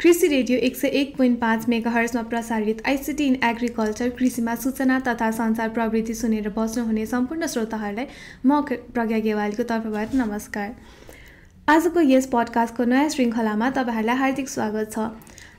कृषि रेडियो एक सय एक पोइन्ट पाँच मेगा हर्समा प्रसारित आइसिटी इन एग्रिकल्चर कृषिमा सूचना तथा सञ्चार प्रविधि सुनेर बस्नुहुने सम्पूर्ण श्रोताहरूलाई म प्रज्ञा गेवालीको तर्फबाट नमस्कार। आजको यस पडकास्टको नयाँ श्रृङ्खलामा तपाईँहरूलाई हार्दिक स्वागत छ।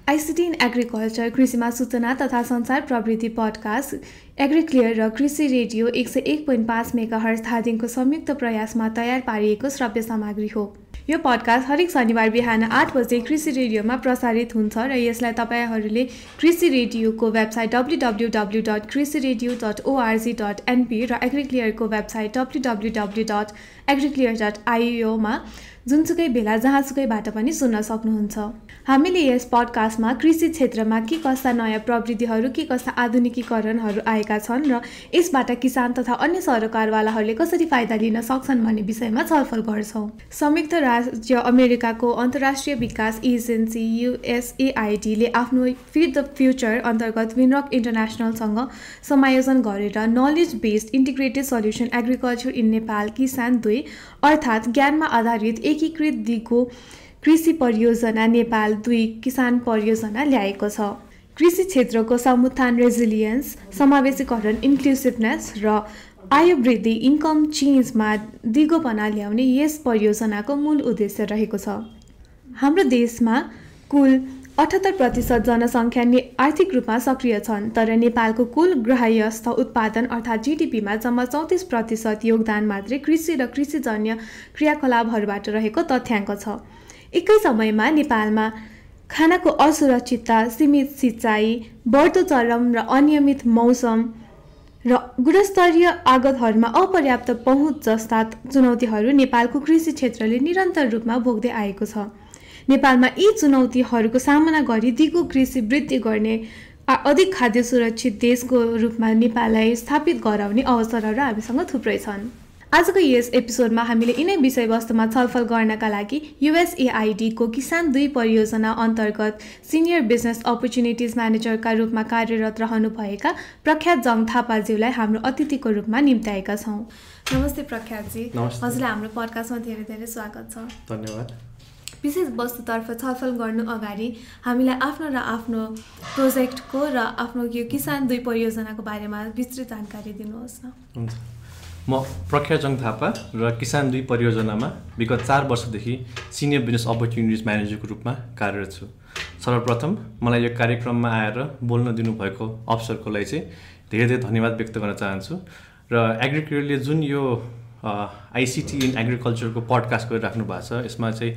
आइसिटी इन एग्रिकल्चर कृषिमा सूचना तथा सञ्चार प्रविधि पडकास्ट एग्रिक्लियर र कृषि रेडियो एक सय एक पोइन्ट पाँच मेगा हर्स धादिङको संयुक्त प्रयासमा तयार पारिएको श्रव्य सामग्री हो। यो पडकास्ट हरेक शनिबार बिहान आठ बजे कृषि रेडियोमा प्रसारित हुन्छ र यसलाई तपाईँहरूले कृषि रेडियोको website W W W dot कृषि radio dot ORG dot NP र एग्रिक्लियरको website W W W dot Agriclear dot आइओमा जुनसुकै बेला जहाँसुकैबाट पनि सुन्न सक्नुहुन्छ। हामीले यस पडकास्टमा कृषि क्षेत्रमा के कस्ता नयाँ प्रविधिहरू के कस्ता आधुनिकीकरणहरू आएका छन् र यसबाट किसान तथा अन्य सरकारवालाहरूले कसरी फाइदा लिन सक्छन् भन्ने विषयमा छलफल गर्छौँ। संयुक्त राज्य अमेरिकाको अन्तर्राष्ट्रिय विकास एजेन्सी युएसएआइडीले आफ्नो फिड द फ्युचर अन्तर्गत विनरक इन्टरनेसनलसँग समायोजन गरेर knowledge based integrated solution agriculture in Nepal किसान दुई अर्थात् ज्ञानमा आधारित एकीकृत दिगो कृषि परियोजना नेपाल दुई किसान परियोजना ल्याएको छ। कृषि क्षेत्रको समुत्थान रेजिलियन्स समावेशीकरण इन्क्लुसिभनेस र आय वृद्धि इन्कम चेन्जमा दिगोपना ल्याउने यस परियोजनाको मूल उद्देश्य रहेको छ। हाम्रो देशमा कुल अठहत्तर प्रतिशत जनसङ्ख्या ने आर्थिक रूपमा सक्रिय छन् तर नेपालको कुल ग्राह्यस्थ उत्पादन अर्थात् जिडिपीमा जम्मा चौतिस प्रतिशत योगदान मात्रै कृषि र कृषिजन्य क्रियाकलापहरूबाट रहेको तथ्याङ्क छ। एकै समयमा नेपालमा खानाको असुरक्षितता सीमित सिँचाइ बढ्दो चरम र अनियमित मौसम र गुणस्तरीय आगतहरूमा अपर्याप्त पहुँच जस्ता चुनौतीहरू नेपालको कृषि क्षेत्रले निरन्तर रूपमा भोग्दै आएको छ। नेपालमा यी चुनौतीहरूको सामना गरी दिगो कृषि वृद्धि गर्ने अधिक खाद्य सुरक्षित देशको रूपमा नेपाललाई स्थापित गराउने अवसरहरू हामीसँग थुप्रै छन्। आजको यस एपिसोडमा हामीले यिनै विषयवस्तुमा छलफल गर्नका लागि युएसएआइडीको किसान दुई परियोजना अन्तर्गत सिनियर बिजनेस अपर्च्युनिटिज म्यानेजरका रूपमा कार्यरत रहनुभएका प्रख्यात जङ थापाज्यूलाई हाम्रो अतिथिको रूपमा निम्त्याएका छौँ। नमस्ते प्रख्यातजी। हजुरलाई हाम्रो पडकास्टमा धेरै धेरै स्वागत छ। धन्यवाद। विशेष वस्तुतर्फ छलफल गर्नु अगाडि हामीलाई आफ्नो र आफ्नो प्रोजेक्टको र आफ्नो यो किसान दुई परियोजनाको बारेमा विस्तृत जानकारी दिनुहोस् न। हुन्छ। म प्रख्याजङ थापा र किसान दुई परियोजनामा विगत चार वर्षदेखि सिनियर बिजनेस अपर्च्युनिटिज म्यानेजरको रूपमा कार्यरत छु। सर्वप्रथम मलाई यो कार्यक्रममा आएर बोल्न दिनुभएको अवसरको लागि चाहिँ धेरै धेरै धन्यवाद व्यक्त गर्न चाहन्छु र एग्रिकल्चरले जुन यो आइसिटी इन एग्रिकल्चरको पडकास्ट गरिराख्नु भएको छ यसमा चाहिँ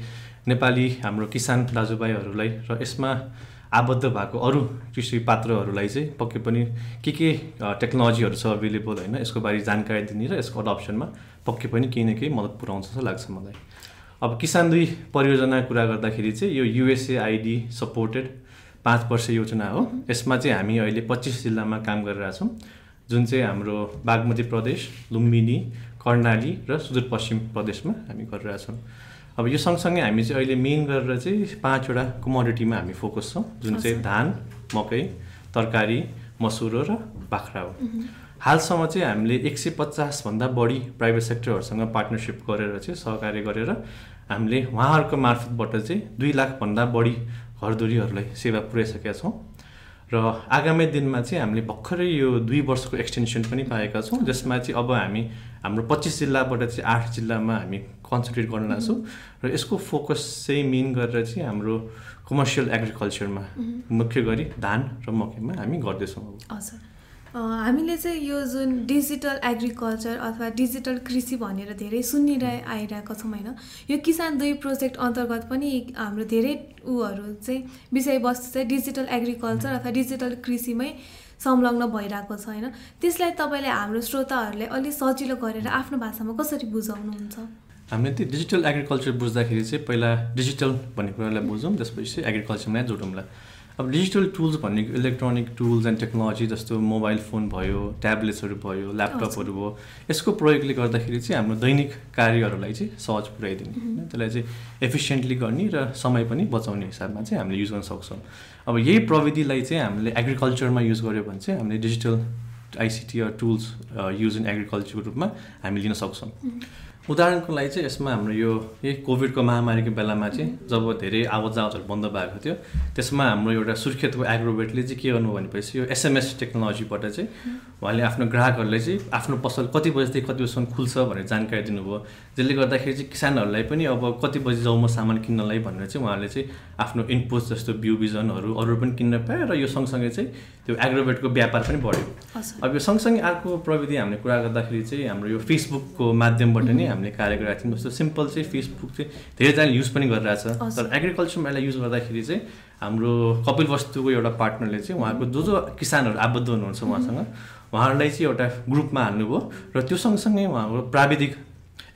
नेपाली हाम्रो किसान दाजुभाइहरूलाई र यसमा आबद्ध भएको अरू कृषि पात्रहरूलाई चाहिँ पक्कै पनि के के टेक्नोलोजीहरू छ अभाइलेबल होइन यसको बारे जानकारी दिने र यसको अडप्सनमा पक्कै पनि केही न केही मद्दत पुऱ्याउँछ जस्तो लाग्छ मलाई। अब किसान दुई परियोजना कुरा गर्दाखेरि चाहिँ यो युएसएआइडी सपोर्टेड पाँच वर्ष योजना हो। यसमा चाहिँ हामी अहिले पच्चिस जिल्लामा काम गरिरहेछौँ जुन चाहिँ हाम्रो बागमती प्रदेश लुम्बिनी कर्णाली र सुदूरपश्चिम प्रदेशमा हामी गरिरहेछौँ अब यो सँगसँगै हामी चाहिँ अहिले मेन गरेर चाहिँ पाँचवटा कमोडिटीमा हामी फोकस छौँ जुन चाहिँ धान मकै तरकारी मसुरो र बाख्रा हो। हालसम्म चाहिँ हामीले एक सय पचासभन्दा बढी प्राइभेट सेक्टरहरूसँग पार्टनरसिप गरेर चाहिँ सहकार्य गरेर हामीले उहाँहरूको मार्फतबाट चाहिँ दुई लाखभन्दा बढी घरधुरीहरूलाई सेवा पुर्याइसकेका छौँ। र आगामी दिनमा चाहिँ हामीले भर्खरै यो दुई वर्षको एक्सटेन्सन पनि पाएका छौँ जसमा चाहिँ अब हामी हाम्रो पच्चिस जिल्लाबाट चाहिँ आठ जिल्लामा हामी कन्सन्ट्रेट गर्न लाग्छौँ र यसको फोकस चाहिँ मेन गरेर चाहिँ हाम्रो कमर्सियल एग्रिकल्चरमा मुख्य गरी धान र मकैमा हामी गर्दैछौँ हजुर हामीले चाहिँ यो जुन डिजिटल एग्रिकल्चर अथवा डिजिटल कृषि भनेर धेरै सुनिरहे आइरहेको छौँ होइन यो किसान दुई प्रोजेक्ट अन्तर्गत पनि हाम्रो धेरै ऊहरू चाहिँ विषयवस्तु चाहिँ डिजिटल एग्रिकल्चर अथवा डिजिटल कृषिमै संलग्न भइरहेको छ होइन। त्यसलाई तपाईँले हाम्रो श्रोताहरूले अलिक सजिलो गरेर आफ्नो भाषामा कसरी बुझाउनुहुन्छ? हामीले त्यो डिजिटल एग्रिकल्चर बुझ्दाखेरि चाहिँ पहिला डिजिटल भन्ने कुरालाई बुझौँ त्यसपछि एग्रिकल्चरमा जोडौँला। अब डिजिटल टुल्स भनेको इलेक्ट्रोनिक टुल्स एन्ड टेक्नोलोजी जस्तो मोबाइल फोन भयो ट्याब्लेट्सहरू भयो ल्यापटपहरू भयो यसको प्रयोगले गर्दाखेरि चाहिँ हाम्रो दैनिक कार्यहरूलाई चाहिँ सहज पुर्याइदिने होइन त्यसलाई चाहिँ एफिसियन्टली गर्ने र समय पनि बचाउने हिसाबमा चाहिँ हामीले युज गर्न सक्छौँ। अब यही प्रविधिलाई चाहिँ हामीले एग्रिकल्चरमा युज गऱ्यो भने चाहिँ हामीले digital ICT tools use in एग्रिकल्चरको रूपमा हामी लिन सक्छौँ। उदाहरणको लागि चाहिँ यसमा हाम्रो यो यही कोभिडको महामारीको बेलामा चाहिँ जब धेरै आवाज जावजहरू बन्द भएको थियो त्यसमा हाम्रो एउटा सुर्खेतको एग्रोवेटले चाहिँ के गर्नु भनेपछि यो एसएमएस टेक्नोलोजीबाट चाहिँ उहाँले आफ्नो ग्राहकहरूलाई चाहिँ आफ्नो पसल कति बजीदेखि कति बजीसम्म खुल्छ भनेर जानकारी दिनुभयो। जसले गर्दाखेरि चाहिँ किसानहरूलाई पनि अब कति बजी जाउँ म सामान किन्नलाई भनेर चाहिँ उहाँले चाहिँ आफ्नो इनपुट जस्तो बिउ बिजनहरू अरू पनि किन्न पायो र यो सँगसँगै चाहिँ त्यो एग्रोवेटको व्यापार पनि बढ्यो। अब यो सँगसँगै अर्को प्रविधि हामीले कुरा गर्दाखेरि चाहिँ हाम्रो यो फेसबुकको माध्यमबाट नै हामीले कार्य गरिरहेको थियौँ। जस्तो सिम्पल चाहिँ फेसबुक चाहिँ धेरैजनाले युज पनि गरिरहेछ तर एग्रिकल्चरमा यसलाई युज गर्दाखेरि चाहिँ हाम्रो कपिल वस्तुको एउटा पार्टनरले चाहिँ उहाँको जो जो किसानहरू आबद्ध हुनुहुन्छ उहाँसँग उहाँहरूलाई चाहिँ एउटा ग्रुपमा हाल्नुभयो र त्यो सँगसँगै उहाँको प्राविधिक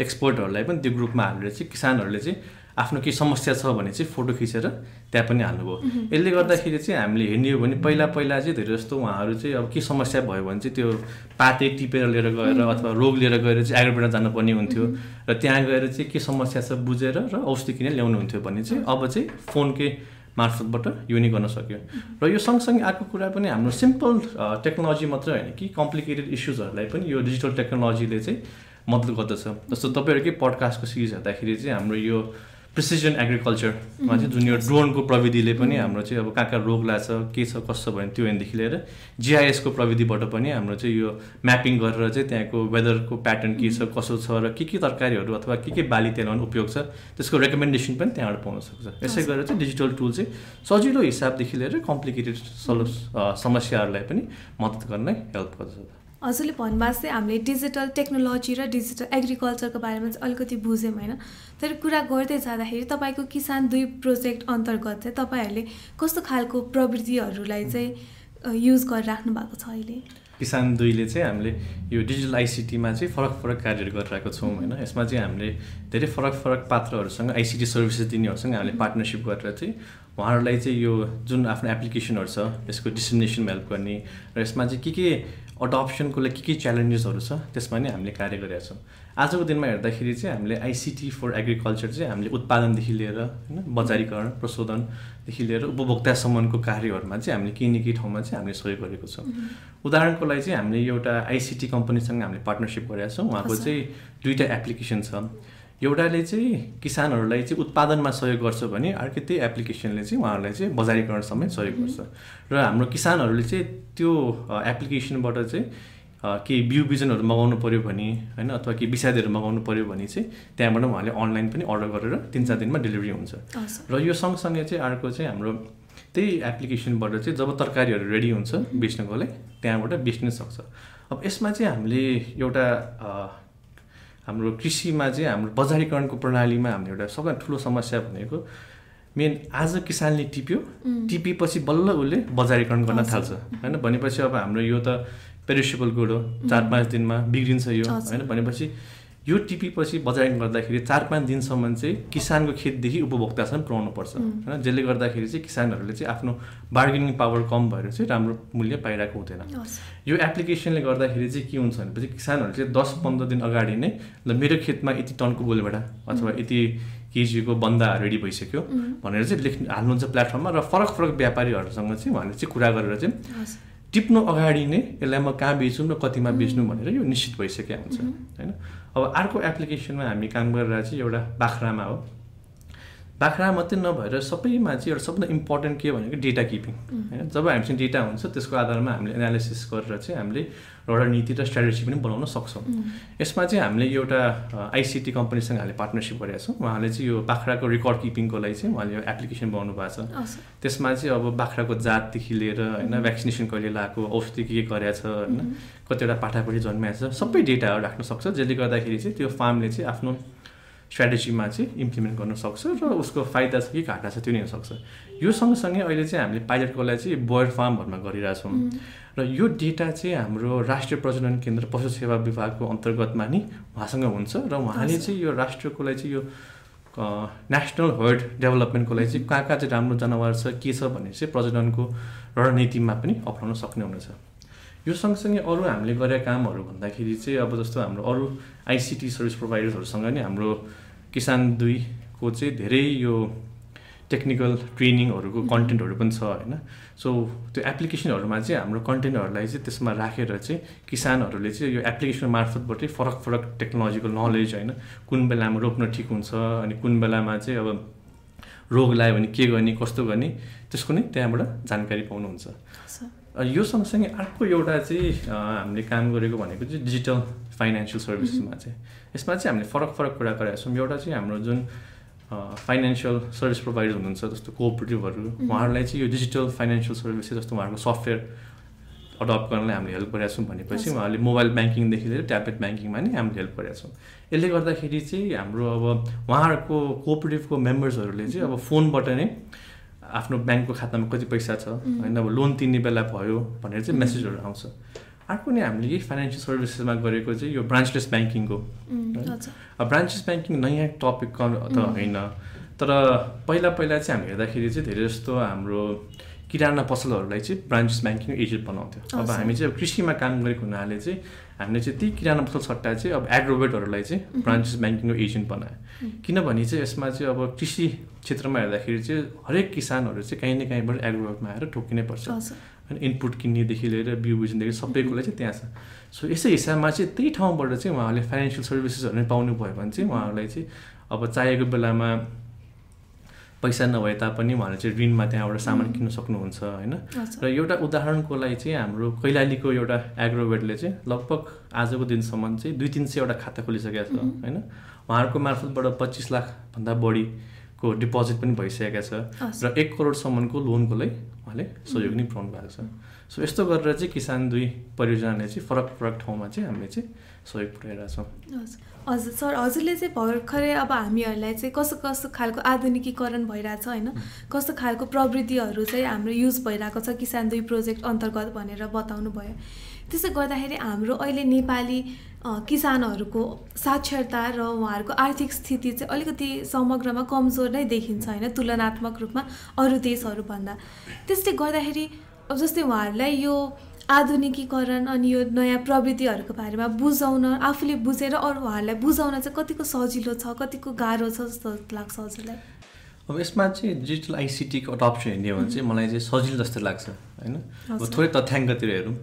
एक्सपर्टहरूलाई पनि त्यो ग्रुपमा हालेर चाहिँ किसानहरूले चाहिँ आफ्नो केही समस्या छ भने चाहिँ फोटो खिचेर त्यहाँ पनि हाल्नुभयो। यसले गर्दाखेरि चाहिँ हामीले हेर्ने हो भने पहिला पहिला चाहिँ धेरै जस्तो उहाँहरू चाहिँ अब के समस्या भयो भने चाहिँ त्यो पाते टिपेर लिएर गएर अथवा रोग लिएर गएर चाहिँ एग्रोबाट जानुपर्ने हुन्थ्यो र त्यहाँ गएर चाहिँ के समस्या छ बुझेर र औषधि किनेर ल्याउनु हुन्थ्यो भने चाहिँ अब चाहिँ फोनकै मार्फतबाट यो नै गर्न सक्यो। र यो सँगसँगै अर्को कुरा पनि हाम्रो सिम्पल टेक्नोलोजी मात्रै होइन कि कम्प्लिकेटेड इस्युजहरूलाई पनि यो डिजिटल टेक्नोलोजीले चाहिँ मद्दत गर्दछ। जस्तो तपाईँहरूकै पडकास्टको सिरिज हेर्दाखेरि चाहिँ हाम्रो यो प्रिसिजन एग्रिकल्चरमा चाहिँ जुन यो ड्रोनको प्रविधिले पनि हाम्रो चाहिँ अब कहाँ कहाँ रोग लाग्छ के छ कसो भयो भने त्यो हेर्नेदेखि लिएर जिआइएसको प्रविधिबाट पनि हाम्रो चाहिँ यो म्यापिङ गरेर चाहिँ त्यहाँको वेदरको प्याटर्न के छ कसो छ र के के तरकारीहरू अथवा के के बाली त्यहाँ उपयोग छ त्यसको रेकमेन्डेसन पनि त्यहाँबाट पाउन सक्छ। यसै गरेर चाहिँ डिजिटल टुल चाहिँ सजिलो हिसाबदेखि लिएर कम्प्लिकेटेड सल्भ समस्याहरूलाई पनि मद्दत गर्न हेल्प गर्छ हजुरले भन्नुभएको चाहिँ हामीले डिजिटल टेक्नोलोजी र डिजिटल एग्रिकल्चरको बारेमा चाहिँ अलिकति बुझ्यौँ होइन। तर कुरा गर्दै जाँदाखेरि तपाईँको किसान दुई प्रोजेक्ट अन्तर्गत चाहिँ तपाईँहरूले कस्तो खालको प्रविधिहरूलाई चाहिँ युज गरिराख्नु भएको छ अहिले? किसान दुईले चाहिँ हामीले यो डिजिटल आइसिटीमा चाहिँ फरक फरक कार्यहरू गरिरहेको छौँ होइन। यसमा चाहिँ हामीले धेरै फरक फरक पात्रहरूसँग आइसिटी सर्भिसेस दिनेहरूसँग हामीले पार्टनरसिप गरेर चाहिँ उहाँहरूलाई चाहिँ यो जुन आफ्नो एप्लिकेसनहरू छ यसको डिस्क्रिमिनेसन हेल्प गर्ने र यसमा चाहिँ के के अडप्सनको लागि के के च्यालेन्जेसहरू छ त्यसमा नै हामीले कार्य गरेका छौँ। आजको दिनमा हेर्दाखेरि चाहिँ हामीले आइसिटी फर एग्रिकल्चर चाहिँ हामीले उत्पादनदेखि लिएर होइन बजारीकरण प्रशोधनदेखि लिएर उपभोक्तासम्मको कार्यहरूमा चाहिँ हामीले केही न केही ठाउँमा चाहिँ हामीले सहयोग गरेको छौँ। उदाहरणको लागि चाहिँ हामीले एउटा आइसिटी कम्पनीसँग हामीले पार्टनरसिप गरेका छौँ। उहाँको चाहिँ दुईवटा एप्लिकेसन छ। एउटाले चाहिँ किसानहरूलाई चाहिँ उत्पादनमा सहयोग गर्छ भने अर्को त्यही एप्लिकेसनले चाहिँ उहाँहरूलाई चाहिँ बजारीकरण समेत सहयोग गर्छ। र हाम्रो किसानहरूले चाहिँ त्यो एप्लिकेसनबाट चाहिँ केही बिउ बिजनहरू मगाउनु पऱ्यो भने होइन अथवा केही विषादीहरू मगाउनु पऱ्यो भने चाहिँ त्यहाँबाट उहाँले अनलाइन पनि अर्डर गरेर तिन चार दिनमा डेलिभरी हुन्छ। र यो सँगसँगै चाहिँ अर्को चाहिँ हाम्रो त्यही एप्लिकेसनबाट चाहिँ जब तरकारीहरू रेडी हुन्छ बेच्नको लागि त्यहाँबाट बेच्न सक्छ। अब यसमा चाहिँ हामीले एउटा हाम्रो कृषिमा चाहिँ हाम्रो बजारीकरणको प्रणालीमा हाम्रो एउटा सबभन्दा ठुलो समस्या भनेको मेन आज किसानले टिप्यो टिपेपछि बल्ल उसले बजारीकरण गर्न थाल्छ। होइन भनेपछि अब हाम्रो यो त पेरिसेबल गुड हो चार पाँच दिनमा बिग्रिन्छ यो। होइन भनेपछि यो टिपीपछि बजारिङ गर्दाखेरि चार पाँच दिनसम्म चाहिँ किसानको खेतदेखि उपभोक्तासम्म पुऱ्याउनु पर्छ। होइन? जसले गर्दाखेरि चाहिँ किसानहरूले चाहिँ आफ्नो बार्गेनिङ पावर कम भएर चाहिँ राम्रो मूल्य पाइरहेको हुँदैन। यो एप्लिकेसनले गर्दाखेरि चाहिँ के हुन्छ भनेपछि किसानहरू चाहिँ दस पन्ध्र दिन अगाडि नै ल मेरो खेतमा यति टनको गोलभेडा अथवा यति केजीको बन्दा रेडी भइसक्यो भनेर चाहिँ लेख्नु हाल्नुहुन्छ प्लेटफर्ममा र फरक फरक व्यापारीहरूसँग चाहिँ उहाँले चाहिँ कुरा गरेर चाहिँ टिप्नु अगाडि नै यसलाई म कहाँ बेच्नु र कतिमा बेच्नु भनेर यो निश्चित भइसकेको हुन्छ होइन? अब अर्को एप्लिकेसनमा हामी काम गरेर चाहिँ एउटा बाख्रामा हो। बाख्रा मात्रै नभएर सबैमा चाहिँ एउटा सबभन्दा इम्पोर्टेन्ट के भनेको डेटा किपिङ होइन? जब हामीसँग डेटा हुन्छ त्यसको आधारमा हामीले एनालिसिस गरेर चाहिँ हामीले एउटा नीति र स्ट्राटेजी पनि बनाउन सक्छौँ। यसमा चाहिँ हामीले एउटा आइसिटी कम्पनीसँग हामीले पार्टनरसिप गरेका छौँ। उहाँले चाहिँ यो बाख्राको रेकर्ड किपिङको लागि चाहिँ उहाँले यो एप्लिकेसन बनाउनु भएको छ। त्यसमा चाहिँ अब बाख्राको जातदेखि लिएर होइन भ्याक्सिनेसन कहिले लगाएको औषधि के के गरेको छ होइन? कतिवटा पाठापट्टि जन्माएको छ सबै डेटाहरू राख्न सक्छ। जसले गर्दाखेरि चाहिँ त्यो फार्मले चाहिँ आफ्नो स्ट्राटेजीमा चाहिँ इम्प्लिमेन्ट गर्न सक्छ र उसको फाइदा छ कि घाटा छ त्यो नै हुनसक्छ यो सँगसँगै अहिले चाहिँ हामीले पाइलटको लागि चाहिँ बोयर फार्महरूमा गरिरहेछौँ र यो डेटा चाहिँ हाम्रो राष्ट्रिय प्रजनन केन्द्र पशु सेवा विभागको अन्तर्गतमा नि उहाँसँग हुन्छ र उहाँले चाहिँ यो राष्ट्रको लागि चाहिँ यो नेसनल हर्ड डेभलपमेन्टको लागि चाहिँ कहाँ कहाँ चाहिँ राम्रो जनावर छ के छ भने चाहिँ प्रजननको रणनीतिमा पनि अप्नाउन सक्ने हुनेछ। यो सँगसँगै अरू हामीले गरेका कामहरू भन्दाखेरि चाहिँ अब जस्तो हाम्रो अरू आइसिटी सर्भिस प्रोभाइडर्सहरूसँग नि हाम्रो किसान दुईको चाहिँ धेरै यो टेक्निकल ट्रेनिङहरूको कन्टेन्टहरू पनि छ होइन? सो त्यो एप्लिकेसनहरूमा चाहिँ हाम्रो कन्टेन्टहरूलाई चाहिँ त्यसमा राखेर चाहिँ किसानहरूले चाहिँ यो एप्लिकेसन मार्फतबाटै फरक फरक टेक्नोलोजिकल नलेज होइन? कुन बेलामा रोप्न ठिक हुन्छ अनि कुन बेलामा चाहिँ अब रोग लाग्यो भने के गर्ने कस्तो गर्ने त्यसको नै त्यहाँबाट जानकारी पाउनुहुन्छ। यो सँगसँगै अर्को एउटा चाहिँ हामीले काम गरेको भनेको चाहिँ डिजिटल फाइनेन्सियल सर्भिसेसमा चाहिँ। यसमा चाहिँ हामीले फरक फरक कुरा गरेका छौँ। एउटा चाहिँ हाम्रो जुन फाइनेन्सियल सर्भिस प्रोभाइडर हुनुहुन्छ जस्तो कोअपरेटिभहरू उहाँहरूलाई चाहिँ यो डिजिटल फाइनेन्सियल सर्भिसेस जस्तो उहाँहरूको सफ्टवेयर अडप्ट गर्नलाई हामीले हेल्प गरेका छौँ भनेपछि उहाँहरूले मोबाइल ब्याङ्किङदेखि लिएर ट्याब्लेट ब्याङ्किङमा नि हामीले हेल्प गरेका छौँ। यसले गर्दाखेरि चाहिँ हाम्रो अब उहाँहरूको कोअपरेटिभको मेम्बर्सहरूले चाहिँ अब फोनबाट नै आफ्नो ब्याङ्कको खातामा कति पैसा छ होइन अब लोन तिर्ने बेला भयो भनेर चाहिँ मेसेजहरू आउँछ। अर्को नै हामीले यही फाइनेन्सियल सर्भिसेसमा गरेको चाहिँ यो ब्रान्चलेस ब्याङ्किङको ब्रान्चेस ब्याङ्किङ नयाँ टपिक त होइन तर पहिला पहिला चाहिँ हामी हेर्दाखेरि चाहिँ धेरै जस्तो हाम्रो किराना पसलहरूलाई चाहिँ ब्रान्चेस ब्याङ्किङ एजेन्ट बनाउँथ्यो। अब हामी चाहिँ अब कृषिमा काम गरेको हुनाले चाहिँ हामीले चाहिँ त्यही किराना पसल सट्टा चाहिँ अब एग्रोवेटहरूलाई चाहिँ ब्रान्चेस ब्याङ्किङको एजेन्ट बनायो। किनभने चाहिँ यसमा चाहिँ अब कृषि क्षेत्रमा हेर्दाखेरि चाहिँ हरेक किसानहरू चाहिँ काहीँ न काहीँबाट एग्रोवेटमा आएर ठोकिनै पर्छ। होइन इनपुट किन्नेदेखि लिएर बिउ बिजनदेखि सबै कुरो चाहिँ त्यहाँ छ। सो यसै हिसाबमा चाहिँ त्यही ठाउँबाट चाहिँ उहाँहरूले फाइनेन्सियल सर्भिसेसहरू नै पाउनु भयो भने चाहिँ उहाँहरूलाई चाहिँ अब चाहिएको बेलामा पैसा नभए तापनि उहाँहरूले चाहिँ ऋणमा त्यहाँबाट सामान किन्न सक्नुहुन्छ होइन? र एउटा उदाहरणको लागि चाहिँ हाम्रो कैलालीको एउटा एग्रोवेटले चाहिँ लगभग आजको दिनसम्म चाहिँ दुई तिन सयवटा खाता खोलिसकेको छ होइन? उहाँहरूको मार्फतबाट पच्चिस लाखभन्दा बढीको डिपोजिट पनि भइसकेका छ। र एक करोडसम्मको लोनको लागि उहाँले सहयोग नै पुऱ्याउनु भएको छ। सो यस्तो गरेर चाहिँ किसान दुई परियोजनाले चाहिँ फरक फरक ठाउँमा चाहिँ हामीले चाहिँ सहयोग पुऱ्याइरहेको छौँ। हजुर सर हजुरले चाहिँ भर्खरै अब हामीहरूलाई चाहिँ कस्तो कस्तो खालको आधुनिकीकरण भइरहेछ होइन? कस्तो खालको प्रविधिहरू चाहिँ हाम्रो युज भइरहेको छ किसान दुई प्रोजेक्ट अन्तर्गत भनेर बताउनु भयो त्यसो गर्दाखेरि हाम्रो अहिले नेपाली किसानहरूको साक्षरता र उहाँहरूको आर्थिक स्थिति चाहिँ अलिकति समग्रमा कमजोर नै देखिन्छ होइन? तुलनात्मक रूपमा अरू देशहरूभन्दा। त्यसले गर्दाखेरि अब जस्तै उहाँहरूलाई यो आधुनिकीकरण अनि यो नयाँ प्रविधिहरूको बारेमा बुझाउन आफूले बुझेर अरू उहाँहरूलाई बुझाउन चाहिँ कतिको सजिलो छ कतिको गाह्रो छ जस्तो लाग्छ हजुरलाई? अब यसमा चाहिँ डिजिटल आइसिटीको अडप्सन हेर्ने हो भने चाहिँ मलाई चाहिँ सजिलो जस्तो लाग्छ होइन? अब थोरै तथ्याङ्कतिर हेरौँ।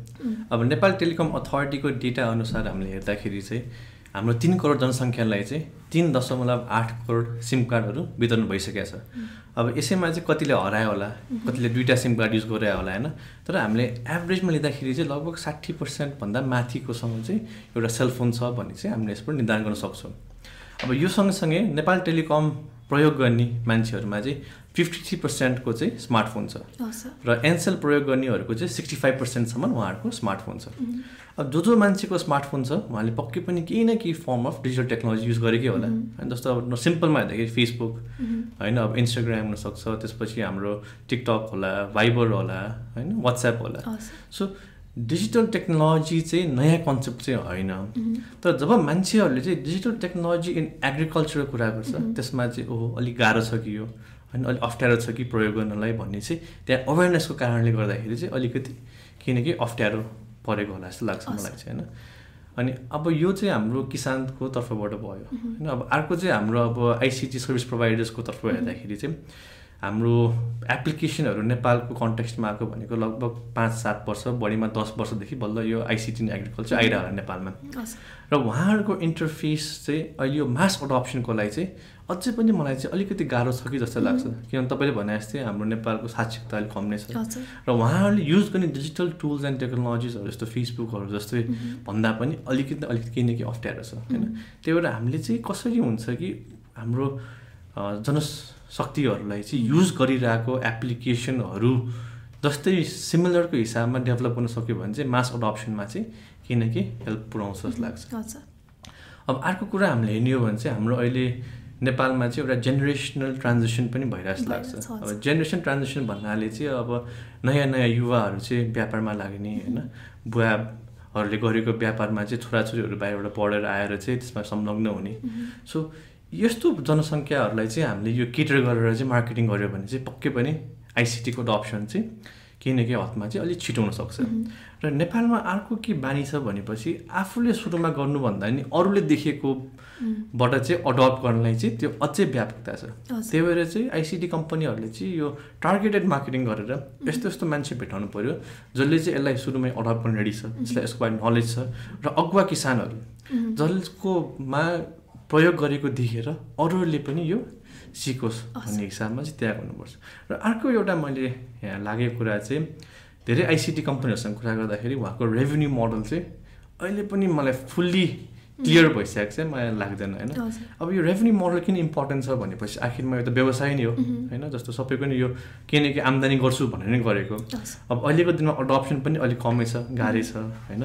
अब नेपाल टेलिकम अथोरिटीको डेटा अनुसार हामीले हेर्दाखेरि चाहिँ हाम्रो तिन करोड जनसङ्ख्यालाई चाहिँ तिन दशमलव आठ करोड सिम कार्डहरू वितरण भइसकेको छ। अब यसैमा चाहिँ कतिले हरायो होला कतिले दुईवटा सिम कार्ड युज गरे होला होइन? तर हामीले एभरेजमा लिँदाखेरि चाहिँ लगभग साठी पर्सेन्टभन्दा माथिकोसँग चाहिँ एउटा सेलफोन छ भन्ने चाहिँ हामीले यसबाट निर्धारण गर्न सक्छौँ। अब यो सँगसँगै नेपाल टेलिकम प्रयोग गर्ने मान्छेहरूमा चाहिँ फिफ्टी थ्री पर्सेन्टको चाहिँ स्मार्टफोन छ। र एनसेल प्रयोग गर्नेहरूको चाहिँ सिक्सटी फाइभ पर्सेन्टसम्म उहाँहरूको स्मार्टफोन छ। अब जो जो मान्छेको स्मार्टफोन छ उहाँले पक्कै पनि केही न केही form of digital technology use गरेकै होला। होइन जस्तो अब सिम्पलमा हेर्दाखेरि फेसबुक होइन अब इन्स्टाग्राम हुनसक्छ त्यसपछि हाम्रो टिकटक होला भाइबर होला होइन वाट्सएप होला। सो डिजिटल टेक्नोलोजी चाहिँ नयाँ कन्सेप्ट चाहिँ होइन। तर जब मान्छेहरूले चाहिँ डिजिटल टेक्नोलोजी इन एग्रिकल्चरको कुरा गर्छ त्यसमा चाहिँ ओहो अलिक गाह्रो छ कि यो? होइन अलिक अप्ठ्यारो छ कि प्रयोग गर्नलाई भन्ने चाहिँ त्यहाँ अवेरनेसको कारणले गर्दाखेरि चाहिँ अलिकति केही अप्ठ्यारो परेको होला जस्तो लाग्छ मलाई चाहिँ होइन। अनि अब यो चाहिँ हाम्रो किसानको तर्फबाट भयो। होइन अब अर्को चाहिँ हाम्रो अब आइसिटी सर्भिस प्रोभाइडर्सको तर्फ हेर्दाखेरि चाहिँ हाम्रो एप्लिकेसनहरू नेपालको कन्टेक्स्टमा आएको भनेको लगभग पाँच सात वर्ष बढीमा दस वर्षदेखि बल्ल यो आइसिटी एग्रिकल्चर आइरह होला नेपालमा। र उहाँहरूको इन्टरफेस चाहिँ अहिले यो मास अडप्सनको लागि चाहिँ अझै पनि मलाई चाहिँ अलिकति गाह्रो छ कि जस्तो लाग्छ। किनभने तपाईँले भने जस्तै हाम्रो नेपालको साक्षरता अलिक कम नै छ। र उहाँहरूले युज गर्ने डिजिटल टुल्स एन्ड टेक्नोलोजिसहरू जस्तो फेसबुकहरू जस्तै भन्दा पनि अलिकति अलिकति केही न केही अप्ठ्यारो छ होइन। त्यही भएर हामीले चाहिँ कसरी हुन्छ कि हाम्रो जनशक्तिहरूलाई चाहिँ युज गरिरहेको एप्लिकेसनहरू जस्तै सिमिलरको हिसाबमा डेभलप गर्न सक्यो भने चाहिँ मास अडप्सनमा चाहिँ केही न केही हेल्प पुऱ्याउँछ जस्तो लाग्छ। अब अर्को कुरा हामीले हेर्ने हो भने चाहिँ हाम्रो अहिले नेपालमा चाहिँ एउटा जेनेरेसनल ट्रान्जेक्सन पनि भइरहेको लाग्छ। अब जेनेरेसन ट्रान्जेक्सन भन्नाले चाहिँ अब नयाँ नयाँ युवाहरू चाहिँ व्यापारमा लाग्ने होइन। बुवाहरूले गरेको व्यापारमा चाहिँ छोराछोरीहरू बाहिरबाट पढेर आएर चाहिँ त्यसमा संलग्न हुने। सो यस्तो जनसङ्ख्याहरूलाई चाहिँ हामीले यो केटर गरेर चाहिँ मार्केटिङ गऱ्यो भने चाहिँ पक्कै पनि आइसिटीको अप्सन चाहिँ केही न केही हदमा चाहिँ अलिक छिटो हुनसक्छ। र नेपालमा अर्को के बानी छ भनेपछि आफूले सुरुमा गर्नुभन्दा नि अरूले देखेकोबाट चाहिँ अडप्ट गर्नलाई चाहिँ त्यो अझै व्यापकता छ। त्यही भएर चाहिँ आइसिटी कम्पनीहरूले चाहिँ यो टार्गेटेड मार्केटिङ गरेर यस्तो यस्तो मान्छे भेटाउनु पऱ्यो जसले चाहिँ यसलाई सुरुमै अडप्ट गर्ने रेडी छ जसलाई यसको बारे नलेज छ र अगुवा किसानहरू जसकोमा प्रयोग गरेको देखेर अरूहरूले पनि यो सिकोस् भन्ने हिसाबमा चाहिँ त्याग गर्नुपर्छ र अर्को एउटा मैले यहाँ लागेको कुरा चाहिँ धेरै आइसिटी कम्पनीहरूसँग कुरा गर्दाखेरि उहाँको रेभेन्यू मोडल चाहिँ अहिले पनि मलाई फुल्ली क्लियर भइसकेको चाहिँ मलाई लाग्दैन होइन? अब यो रेभेन्यू मोडल किन इम्पोर्टेन्ट छ भनेपछि आखिरमा यो त व्यवसाय नै हो होइन? जस्तो सबैको नि यो केही न केही आम्दानी गर्छु भनेर नै गरेको। अब अहिलेको दिनमा अडप्सन पनि अलिक कमै छ गाह्रै छ होइन?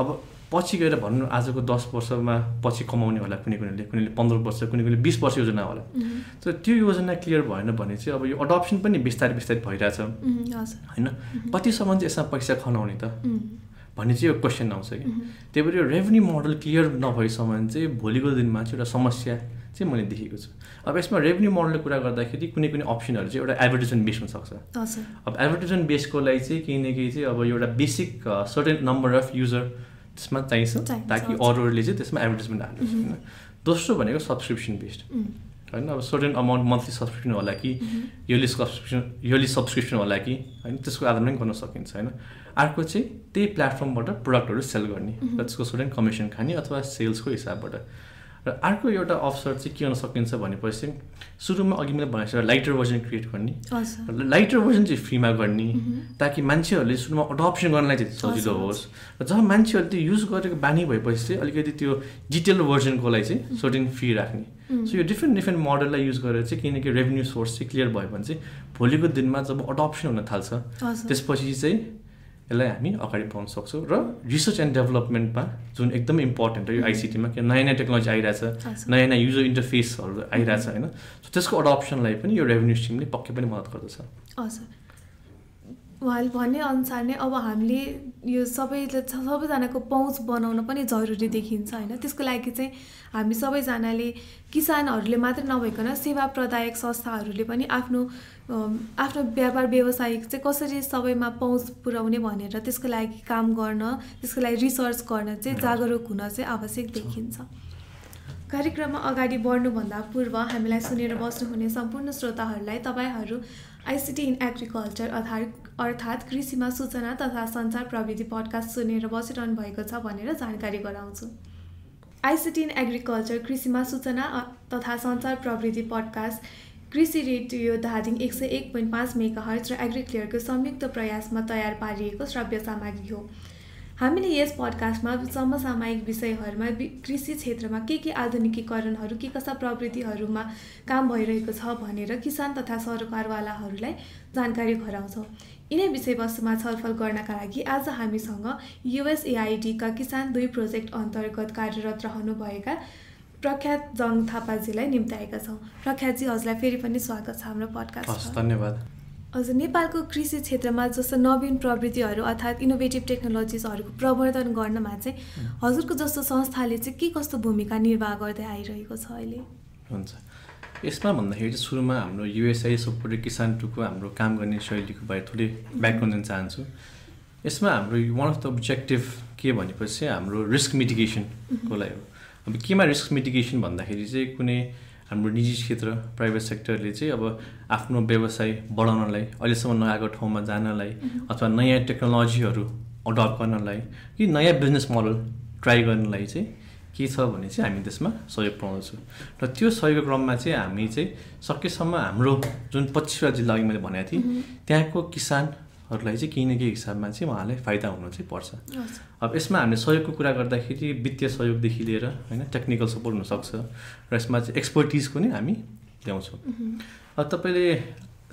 अब पछि गएर भन्नु आजको दस वर्षमा पछि कमाउने होला कुनै कुनैले कुनैले पन्ध्र वर्ष कुनै कुनै बिस वर्ष योजना होला। तर त्यो योजना क्लियर भएन भने चाहिँ अब यो अडप्सन पनि बिस्तारै बिस्तारै भइरहेछ। होइन? कतिसम्म चाहिँ यसमा पैसा खनाउने त? भन्ने चाहिँ यो क्वेसन आउँछ कि। त्यही भएर यो रेभेन्यू मोडल क्लियर नभएसम्म चाहिँ भोलिको दिनमा चाहिँ एउटा समस्या चाहिँ मैले देखेको छु। अब यसमा रेभेन्यू मोडलको कुरा गर्दाखेरि कुनै कुनै अप्सनहरू चाहिँ एउटा एडभर्टिजमेन्ट बेस हुनसक्छ अब एडभर्टिजमेन्ट बेसको लागि चाहिँ केही न केही चाहिँ अब एउटा basic certain number of user त्यसमा चाहिन्छ। ताकि अरूहरूले चाहिँ त्यसमा एडभर्टिजमेन्ट हालोस् होइन दोस्रो भनेको सब्सक्रिप्सन बेस्ड होइन अब सर्टेन अमाउन्ट मन्थली सब्सक्रिप्सन होला कि इयरली सब्सक्रिप्सन इयरली सब्सक्रिप्सन होला कि होइन त्यसको आधारमा पनि गर्न सकिन्छ होइन। अर्को चाहिँ त्यही प्लेटफर्मबाट प्रडक्टहरू सेल गर्ने। र त्यसको सर्टेन कमिसन खाने अथवा सेल्सको हिसाबबाट। र अर्को एउटा अवसर चाहिँ के गर्न सकिन्छ भनेपछि सुरुमा अघि मैले भनेको लाइटर भर्जन क्रिएट गर्ने। लाइटर भर्जन चाहिँ फ्रीमा गर्ने ताकि मान्छेहरूले सुरुमा अडप्सन गर्नलाई चाहिँ सजिलो होस्। र जब मान्छेहरूले त्यो युज गरेको बानी भएपछि चाहिँ अलिकति त्यो डिटेल भर्जनको लागि चाहिँ सर्टेन फी राख्ने। सो यो डिफ्रेन्ट डिफ्रेन्ट मोडललाई युज गरेर चाहिँ किनकि रेभेन्यू सोर्स चाहिँ क्लियर भयो भने चाहिँ भोलिको दिनमा जब अडप्सन हुन थाल्छ त्यसपछि चाहिँ यसलाई हामी अगाडि बढाउन सक्छौँ र रिसर्च एन्ड डेभलपमेन्टमा जुन एकदमै इम्पोर्टेन्ट हो यो आइसिटीमा किन नयाँ नयाँ टेक्नोलोजी आइरहेछ नयाँ नयाँ युजर इन्टरफेसहरू आइरहेछ होइन? सो त्यसको अडप्सनलाई पनि यो रेभेन्यू स्ट्रिमले पक्कै पनि मद्दत गर्दछ। हजुर। उहाँले भने अनुसार नै अब हामीले यो सबैले सबैजनाको पहुँच बनाउन पनि जरुरी देखिन्छ होइन? त्यसको लागि चाहिँ हामी सबैजनाले किसानहरूले मात्रै नभइकन सेवा प्रदायक संस्थाहरूले पनि आफ्नो आफ्नो व्यापार व्यवसायिक चाहिँ कसरी सबैमा पहुँच पुर्याउने भनेर त्यसको लागि काम गर्न त्यसको लागि रिसर्च गर्न चाहिँ जागरुक हुन चाहिँ आवश्यक देखिन्छ। कार्यक्रममा अगाडि बढ्नुभन्दा पूर्व हामीलाई सुनेर बस्नुहुने सम्पूर्ण श्रोताहरूलाई तपाईँहरू आइसिटी इन एग्रिकल्चर अर्थात् अर्थात् कृषिमा सूचना तथा सञ्चार प्रविधि पडकास्ट सुनेर बसिरहनु भएको छ भनेर जानकारी गराउँछु। आइसिटी इन एग्रिकल्चर कृषिमा सूचना तथा सञ्चार प्रविधि पडकास्ट कृषि रेडियो धादिङ एक सय एक पोइन्ट पाँच मेगा हर्च र एग्रिक्लियरको संयुक्त प्रयासमा तयार पारिएको श्रव्य सामग्री हो। हामीले यस पडकास्टमा समसामयिक विषयहरूमा कृषि क्षेत्रमा के के आधुनिकीकरणहरू के कस्ता प्रविधिहरूमा काम भइरहेको छ भनेर किसान तथा सरकारवालाहरूलाई जानकारी गराउँछौँ। यिनै विषयवस्तुमा छलफल गर्नका लागि आज हामीसँग युएसएआइडीका किसान दुई प्रोजेक्ट अन्तर्गत कार्यरत रहनुभएका प्रख्यात जङ थापाजीलाई निम्ताएका छौँ। प्रख्यातजी हजुरलाई फेरि पनि स्वागत छ हाम्रो पडकास्ट धन्यवाद। हजुर नेपालको कृषि क्षेत्रमा जस्तो नवीन प्रविधिहरू अर्थात् इनोभेटिभ टेक्नोलोजिसहरूको प्रवर्धन गर्नमा चाहिँ हजुरको जस्तो संस्थाले चाहिँ के कस्तो भूमिका निर्वाह गर्दै आइरहेको छ अहिले? हुन्छ। यसमा भन्दाखेरि चाहिँ सुरुमा हाम्रो युएसआई सपोर्टेड किसान टुको हाम्रो काम गर्ने शैलीको बारे थोरै ब्याकग्राउन्ड दिन चाहन्छु। यसमा हाम्रो वान अफ द अब्जेक्टिभ के भनेपछि हाम्रो रिस्क मिटिगेसनको लागि हो। अब केमा रिस्क मिटिगेसन भन्दाखेरि चाहिँ कुनै हाम्रो निजी क्षेत्र प्राइभेट सेक्टरले चाहिँ अब आफ्नो व्यवसाय बढाउनलाई अहिलेसम्म नआएको ठाउँमा जानलाई अथवा नयाँ टेक्नोलोजीहरू अडप्ट गर्नलाई कि नयाँ बिजनेस मोडल ट्राई गर्नलाई चाहिँ के छ भने चाहिँ हामी त्यसमा सहयोग पाउँदछौँ। र त्यो सहयोग क्रममा चाहिँ हामी चाहिँ सकेसम्म हाम्रो जुन पच्चिसवटा जिल्ला अघि मैले भनेको थिएँ त्यहाँको किसान हरूलाई चाहिँ केही न केही हिसाबमा चाहिँ उहाँलाई फाइदा हुनु चाहिँ पर्छ। अब यसमा हामीले सहयोगको कुरा गर्दाखेरि वित्तीय सहयोगदेखि लिएर होइन टेक्निकल सपोर्ट हुनसक्छ र यसमा चाहिँ एक्सपर्टिजको नै हामी ल्याउँछौँ। अब तपाईँले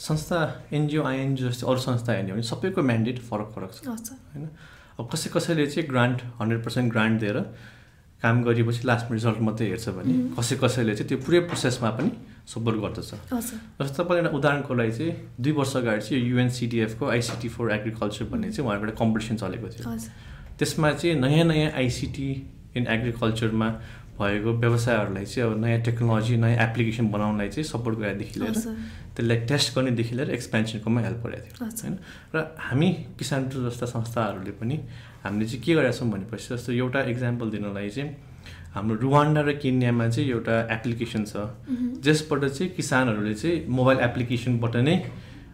संस्था एनजिओ आइएनजिओ जस्तै अरू संस्था हेर्ने भने सबैको म्यान्डेट फरक फरक छ। होइन? अब कसै कसैले चाहिँ ग्रान्ट हन्ड्रेड पर्सेन्ट ग्रान्ट दिएर काम गरेपछि लास्टमा रिजल्ट मात्रै हेर्छ भने कसै कसैले चाहिँ त्यो पुरै प्रोसेसमा पनि सपोर्ट गर्दछ। जस्तो तपाईँले एउटा उदाहरणको लागि चाहिँ दुई वर्ष अगाडि चाहिँ युएनसिडिएफको आइसिटी फर एग्रिकल्चर भन्ने चाहिँ उहाँहरूको एउटा कम्पिटिसन चलेको थियो। त्यसमा चाहिँ नयाँ नयाँ आइसिटी इन एग्रिकल्चरमा भएको व्यवसायहरूलाई चाहिँ अब नयाँ टेक्नोलोजी नयाँ एप्लिकेसन बनाउनलाई चाहिँ सपोर्ट गरेदेखि लिएर त्यसलाई टेस्ट गर्नेदेखि लिएर एक्सपेन्सनकोमा हेल्प गरेको थियो होइन? र हामी किसान टु जस्ता संस्थाहरूले पनि हामीले चाहिँ के गरेका छौँ भनेपछि जस्तो एउटा इक्जाम्पल दिनलाई चाहिँ हाम्रो रुवान्डा र केन्यामा चाहिँ एउटा एप्लिकेसन छ जसबाट चाहिँ किसानहरूले चाहिँ मोबाइल एप्लिकेसनबाट नै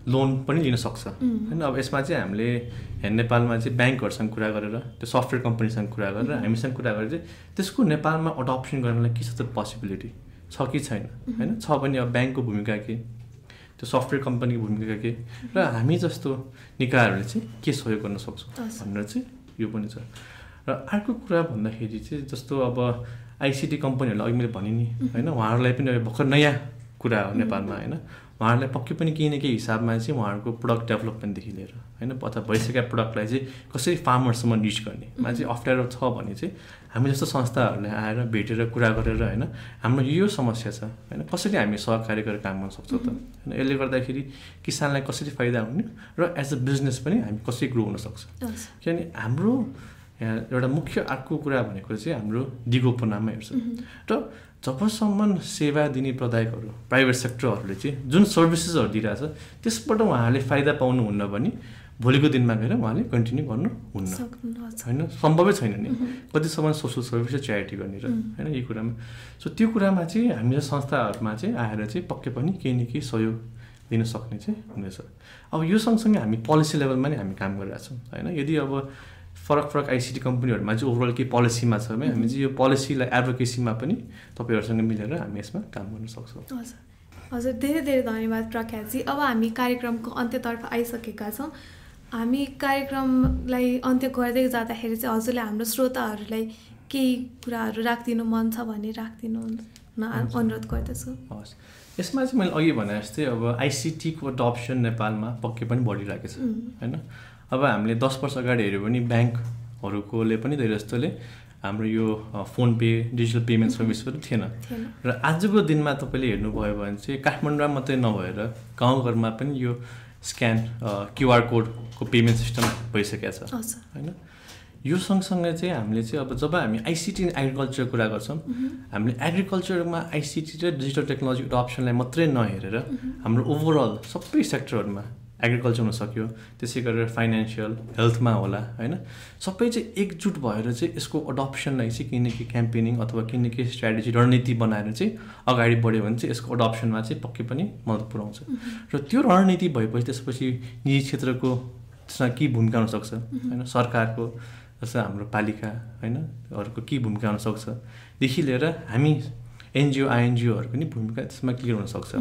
लोन पनि लिन सक्छ। होइन अब यसमा चाहिँ हामीले नेपालमा चाहिँ ब्याङ्कहरूसँग कुरा गरेर त्यो सफ्टवेयर कम्पनीसँग कुरा गरेर हामीसँग कुरा गरेर चाहिँ त्यसको नेपालमा अडप्सन गर्नलाई के छ त पोसिबिलिटी छ कि छैन? होइन छ भने अब ब्याङ्कको भूमिका के? त्यो सफ्टवेयर कम्पनीको भूमिका के? र हामी जस्तो निकायहरूले चाहिँ के सहयोग गर्न सक्छौँ भनेर चाहिँ यो पनि छ। र अर्को कुरा भन्दाखेरि चाहिँ जस्तो अब आइसिटी कम्पनीहरूलाई अघि मैले भने नि होइन उहाँहरूलाई पनि अब भर्खर नयाँ कुरा हो नेपालमा होइन? उहाँहरूलाई पक्कै पनि केही न केही हिसाबमा चाहिँ उहाँहरूको प्रडक्ट डेभलपमेन्टदेखि लिएर होइन? अथवा भइसकेका प्रडक्टलाई चाहिँ कसरी फार्मर्ससम्म रिच गर्नेमा चाहिँ अप्ठ्यारो छ भने चाहिँ हामी जस्तो संस्थाहरूले आएर भेटेर कुरा गरेर होइन? हाम्रो यो समस्या छ होइन? कसरी हामी सहकारी गरेर काम गर्न सक्छौँ त? होइन? यसले गर्दाखेरि किसानलाई कसरी फाइदा हुने र एज अ बिजनेस पनि हामी कसरी ग्रो हुनसक्छ किनभने हाम्रो यहाँ एउटा मुख्य अर्को कुरा भनेको चाहिँ हाम्रो दिगोपनामा हेर्छ। र जबसम्म सेवा दिने प्रदायकहरू प्राइभेट सेक्टरहरूले चाहिँ जुन सर्भिसेसहरू दिइरहेछ त्यसबाट उहाँहरूले फाइदा पाउनुहुन्न भने भोलिको दिनमा गएर उहाँले कन्टिन्यू गर्नुहुन्न। होइन? सम्भवै छैन नि। कतिसम्म सोसल सर्भिस र च्यारिटी गर्ने र होइन? यी कुरामा। सो त्यो कुरामा चाहिँ हामी संस्थाहरूमा चाहिँ आएर चाहिँ पक्कै पनि केही न केही सहयोग दिन सक्ने चाहिँ हुनेछ। अब यो सँगसँगै हामी पोलिसी लेभलमा नै हामी काम गरिरहेछौँ होइन? यदि अब फरक फरक आइसिटी कम्पनीहरूमा चाहिँ ओभरअल केही पोलिसीमा छ भने हामी चाहिँ यो पोलिसीलाई एडभोकेसीमा पनि तपाईँहरूसँग मिलेर हामी यसमा काम गर्न सक्छौँ। हजुर। हजुर धेरै धेरै धन्यवाद प्रख्यातजी। अब हामी कार्यक्रमको अन्त्यतर्फ आइसकेका छौँ। हामी कार्यक्रमलाई अन्त्य गर्दै जाँदाखेरि चाहिँ हजुरले हाम्रो श्रोताहरूलाई केही कुराहरू राखिदिनु मन छ भने राखिदिनु अनुरोध गर्दछु। हस् यसमा चाहिँ मैले अघि भने जस्तै अब आइसिटीको अडप्सन नेपालमा पक्कै पनि बढिरहेको छ होइन? अब हामीले दस वर्ष अगाडि हेऱ्यो भने ब्याङ्कहरूकोले पनि धेरै जस्तोले हाम्रो यो फोन पे डिजिटल पेमेन्ट सर्भिसहरू थिएन। र आजको दिनमा तपाईँले हेर्नुभयो भने चाहिँ काठमाडौँमा मात्रै नभएर गाउँघरमा पनि यो स्क्यान क्युआर कोडको पेमेन्ट सिस्टम भइसकेको छ। होइन? यो सँगसँगै चाहिँ हामीले चाहिँ अब जब हामी आइसिटी एग्रिकल्चर कुरा गर्छौँ हामीले एग्रिकल्चरमा आइसिटी र डिजिटल टेक्नोलोजी अप्सनलाई मात्रै नहेरेर हाम्रो ओभरअल सबै सेक्टरहरूमा एग्रिकल्चर हुन सक्यो त्यसै गरेर फाइनेन्सियल हेल्थमा होला होइन? सबै चाहिँ एकजुट भएर चाहिँ यसको अडप्सनलाई चाहिँ किन कि क्याम्पेनिङ अथवा किन कि स्ट्राटेजी रणनीति बनाएर चाहिँ अगाडि बढ्यो भने चाहिँ यसको अडप्सनमा चाहिँ पक्कै पनि मद्दत पुऱ्याउँछ। र त्यो रणनीति भएपछि त्यसपछि निजी क्षेत्रको त्यसमा के भूमिका हुनसक्छ होइन सरकारको जस्तो हाम्रो पालिका होइन? अरूको के भूमिका हुनसक्छदेखि लिएर हामी एनजिओ आइएनजिओहरूको पनि भूमिका त्यसमा क्लियर हुनसक्छ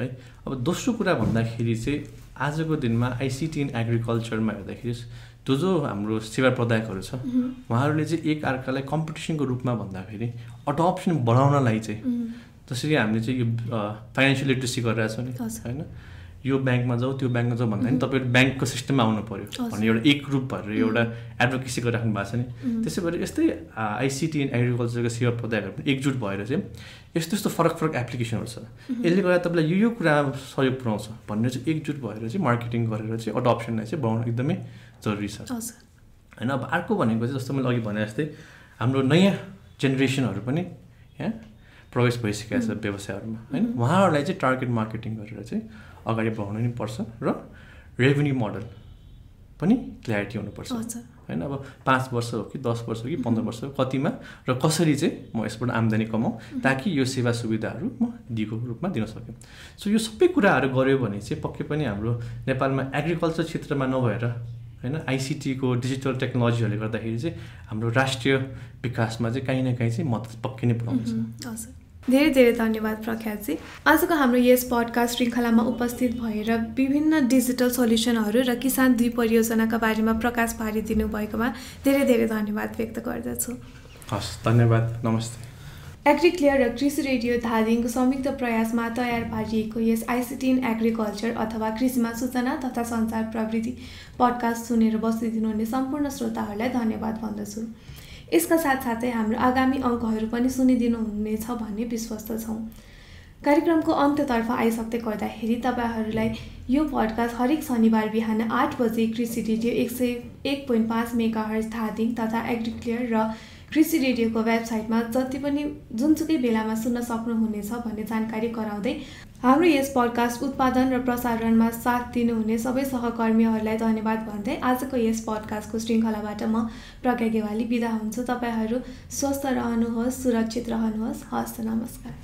है? अब दोस्रो कुरा भन्दाखेरि चाहिँ आजको दिनमा आइसिटी इन एग्रिकल्चरमा हेर्दाखेरि त्यो जो हाम्रो सेवा प्रदायकहरू छ उहाँहरूले चाहिँ एक अर्कालाई कम्पिटिसनको रूपमा भन्दाखेरि अडप्सन बढाउनलाई चाहिँ जसरी हामीले चाहिँ यो फाइनेन्सियल लिट्रेसी गरिरहेछौँ नि होइन? यो ब्याङ्कमा जाऊ त्यो ब्याङ्कमा जाऊ भन्दा पनि तपाईँहरू ब्याङ्कको सिस्टममा आउनु पऱ्यो भन्ने एउटा एक ग्रुप भएर एउटा एडभोकेसी गरिराख्नु भएको छ नि। त्यसै गरी यस्तै आइसिटी एन्ड एग्रिकल्चरको सेवा प्रदायकहरू पनि एकजुट भएर चाहिँ यस्तो यस्तो फरक फरक एप्लिकेसनहरू छ। यसले गर्दा तपाईँलाई यो यो कुरा सहयोग पुऱ्याउँछ भनेर चाहिँ एकजुट भएर चाहिँ मार्केटिङ गरेर चाहिँ अडप्सनलाई चाहिँ बढाउनु एकदमै जरुरी छ। होइन अब अर्को भनेको चाहिँ जस्तो मैले अघि भने जस्तै हाम्रो नयाँ जेनेरेसनहरू पनि यहाँ प्रवेश भइसकेको छ व्यवसायहरूमा। होइन उहाँहरूलाई चाहिँ टार्गेट मार्केटिङ गरेर चाहिँ अगाडि बढाउनु नि पर्छ र रेभेन्यू मोडल पनि क्ल्यारिटी हुनुपर्छ। होइन अब पाँच वर्ष हो कि दस वर्ष हो कि पन्ध्र वर्ष हो कतिमा र कसरी चाहिँ म यसबाट आम्दानी कमाउँ ताकि यो सेवा सुविधाहरू म दिएको रूपमा दिन सकौँ। सो यो सबै कुराहरू गऱ्यो भने चाहिँ पक्कै पनि हाम्रो नेपालमा एग्रिकल्चर क्षेत्रमा नभएर होइन आइसिटीको डिजिटल टेक्नोलोजीहरूले गर्दाखेरि चाहिँ हाम्रो राष्ट्रिय विकासमा चाहिँ काहीँ न काहीँ चाहिँ मद्दत पक्कै नै पुऱ्याउँछ धेरै धेरै धन्यवाद प्रख्यातजी। आजको हाम्रो यस पडकास्ट श्रृङ्खलामा उपस्थित भएर विभिन्न डिजिटल सल्युसनहरू र किसान दुई परियोजनाका बारेमा प्रकाश पारिदिनु भएकोमा धेरै धेरै धन्यवाद व्यक्त गर्दछु। हस् धन्यवाद। नमस्ते। एग्रिक्लियर र कृषि रेडियो धादिङको संयुक्त प्रयासमा तयार पारिएको यस आइसिटी इन एग्रिकल्चर अथवा कृषिमा सूचना तथा सञ्चार प्रविधि पडकास्ट सुनेर बसिदिनुहुने सम्पूर्ण श्रोताहरूलाई धन्यवाद भन्दछु। यसका साथसाथै हाम्रो आगामी अङ्कहरू पनि सुनिदिनु हुनेछ भन्ने विश्वस्त छौँ। कार्यक्रमको अन्त्यतर्फ आइसक्दै गर्दाखेरि तपाईँहरूलाई यो पडकास्ट हरेक शनिबार बिहान आठ बजे कृषि रेडियो एक सय एक पोइन्ट पाँच मेगा हर्स धादिङ तथा एग्रिक्लियर र कृषि रेडियोको वेबसाइटमा जति पनि जुनसुकै बेलामा सुन्न सक्नुहुनेछ भन्ने जानकारी गराउँदै हाम्रो यस पडकास्ट उत्पादन र प्रसारणमा साथ दिनुहुने सबै सहकर्मीहरूलाई धन्यवाद भन्दै आजको यस पडकास्टको श्रृङ्खलाबाट म प्रज्ञा गेवाली बिदा हुन्छु। तपाईँहरू स्वस्थ रहनुहोस् सुरक्षित रहनुहोस्। हस्त नमस्कार।